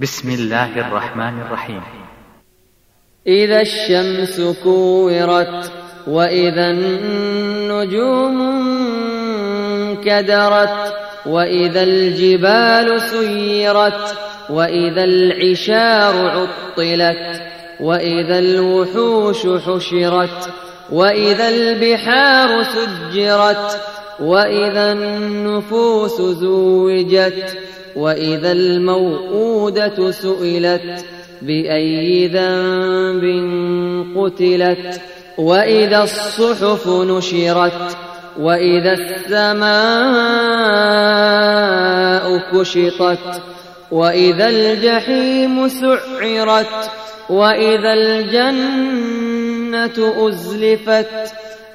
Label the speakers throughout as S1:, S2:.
S1: بسم الله الرحمن الرحيم.
S2: إذا الشمس كورت وإذا النجوم انكدرت وإذا الجبال سيرت وإذا العشار عطلت وإذا الوحوش حشرت وإذا البحار سجرت وإذا النفوس زوجت وإذا الموءودة سئلت بأي ذنب قتلت وإذا الصحف نشرت وإذا السماء كشطت وإذا الجحيم سعرت وإذا الجنة أزلفت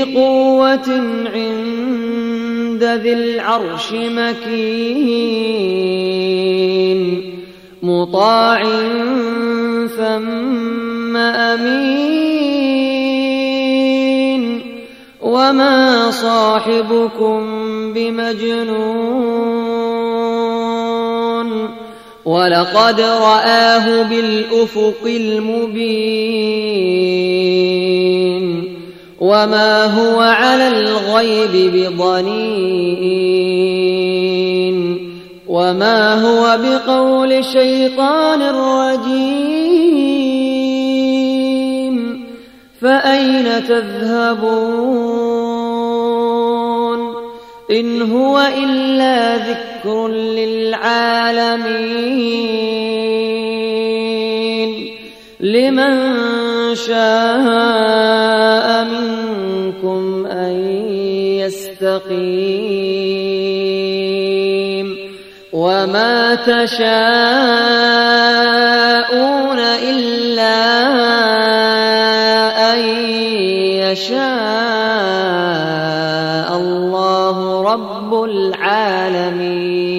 S2: قوة عند ذي العرش مكين. مطاع ثم أمين. وما صاحبكم بمجنون. ولقد رآه بالأفق المبين. وما هو على الغيب بضنين وما هو بقول شيطان رجيم فأين تذهبون إن هو إلا ذكر للعالمين لمن شاء مستقيم وما تشاءون إلا أن يشاء الله رب العالمين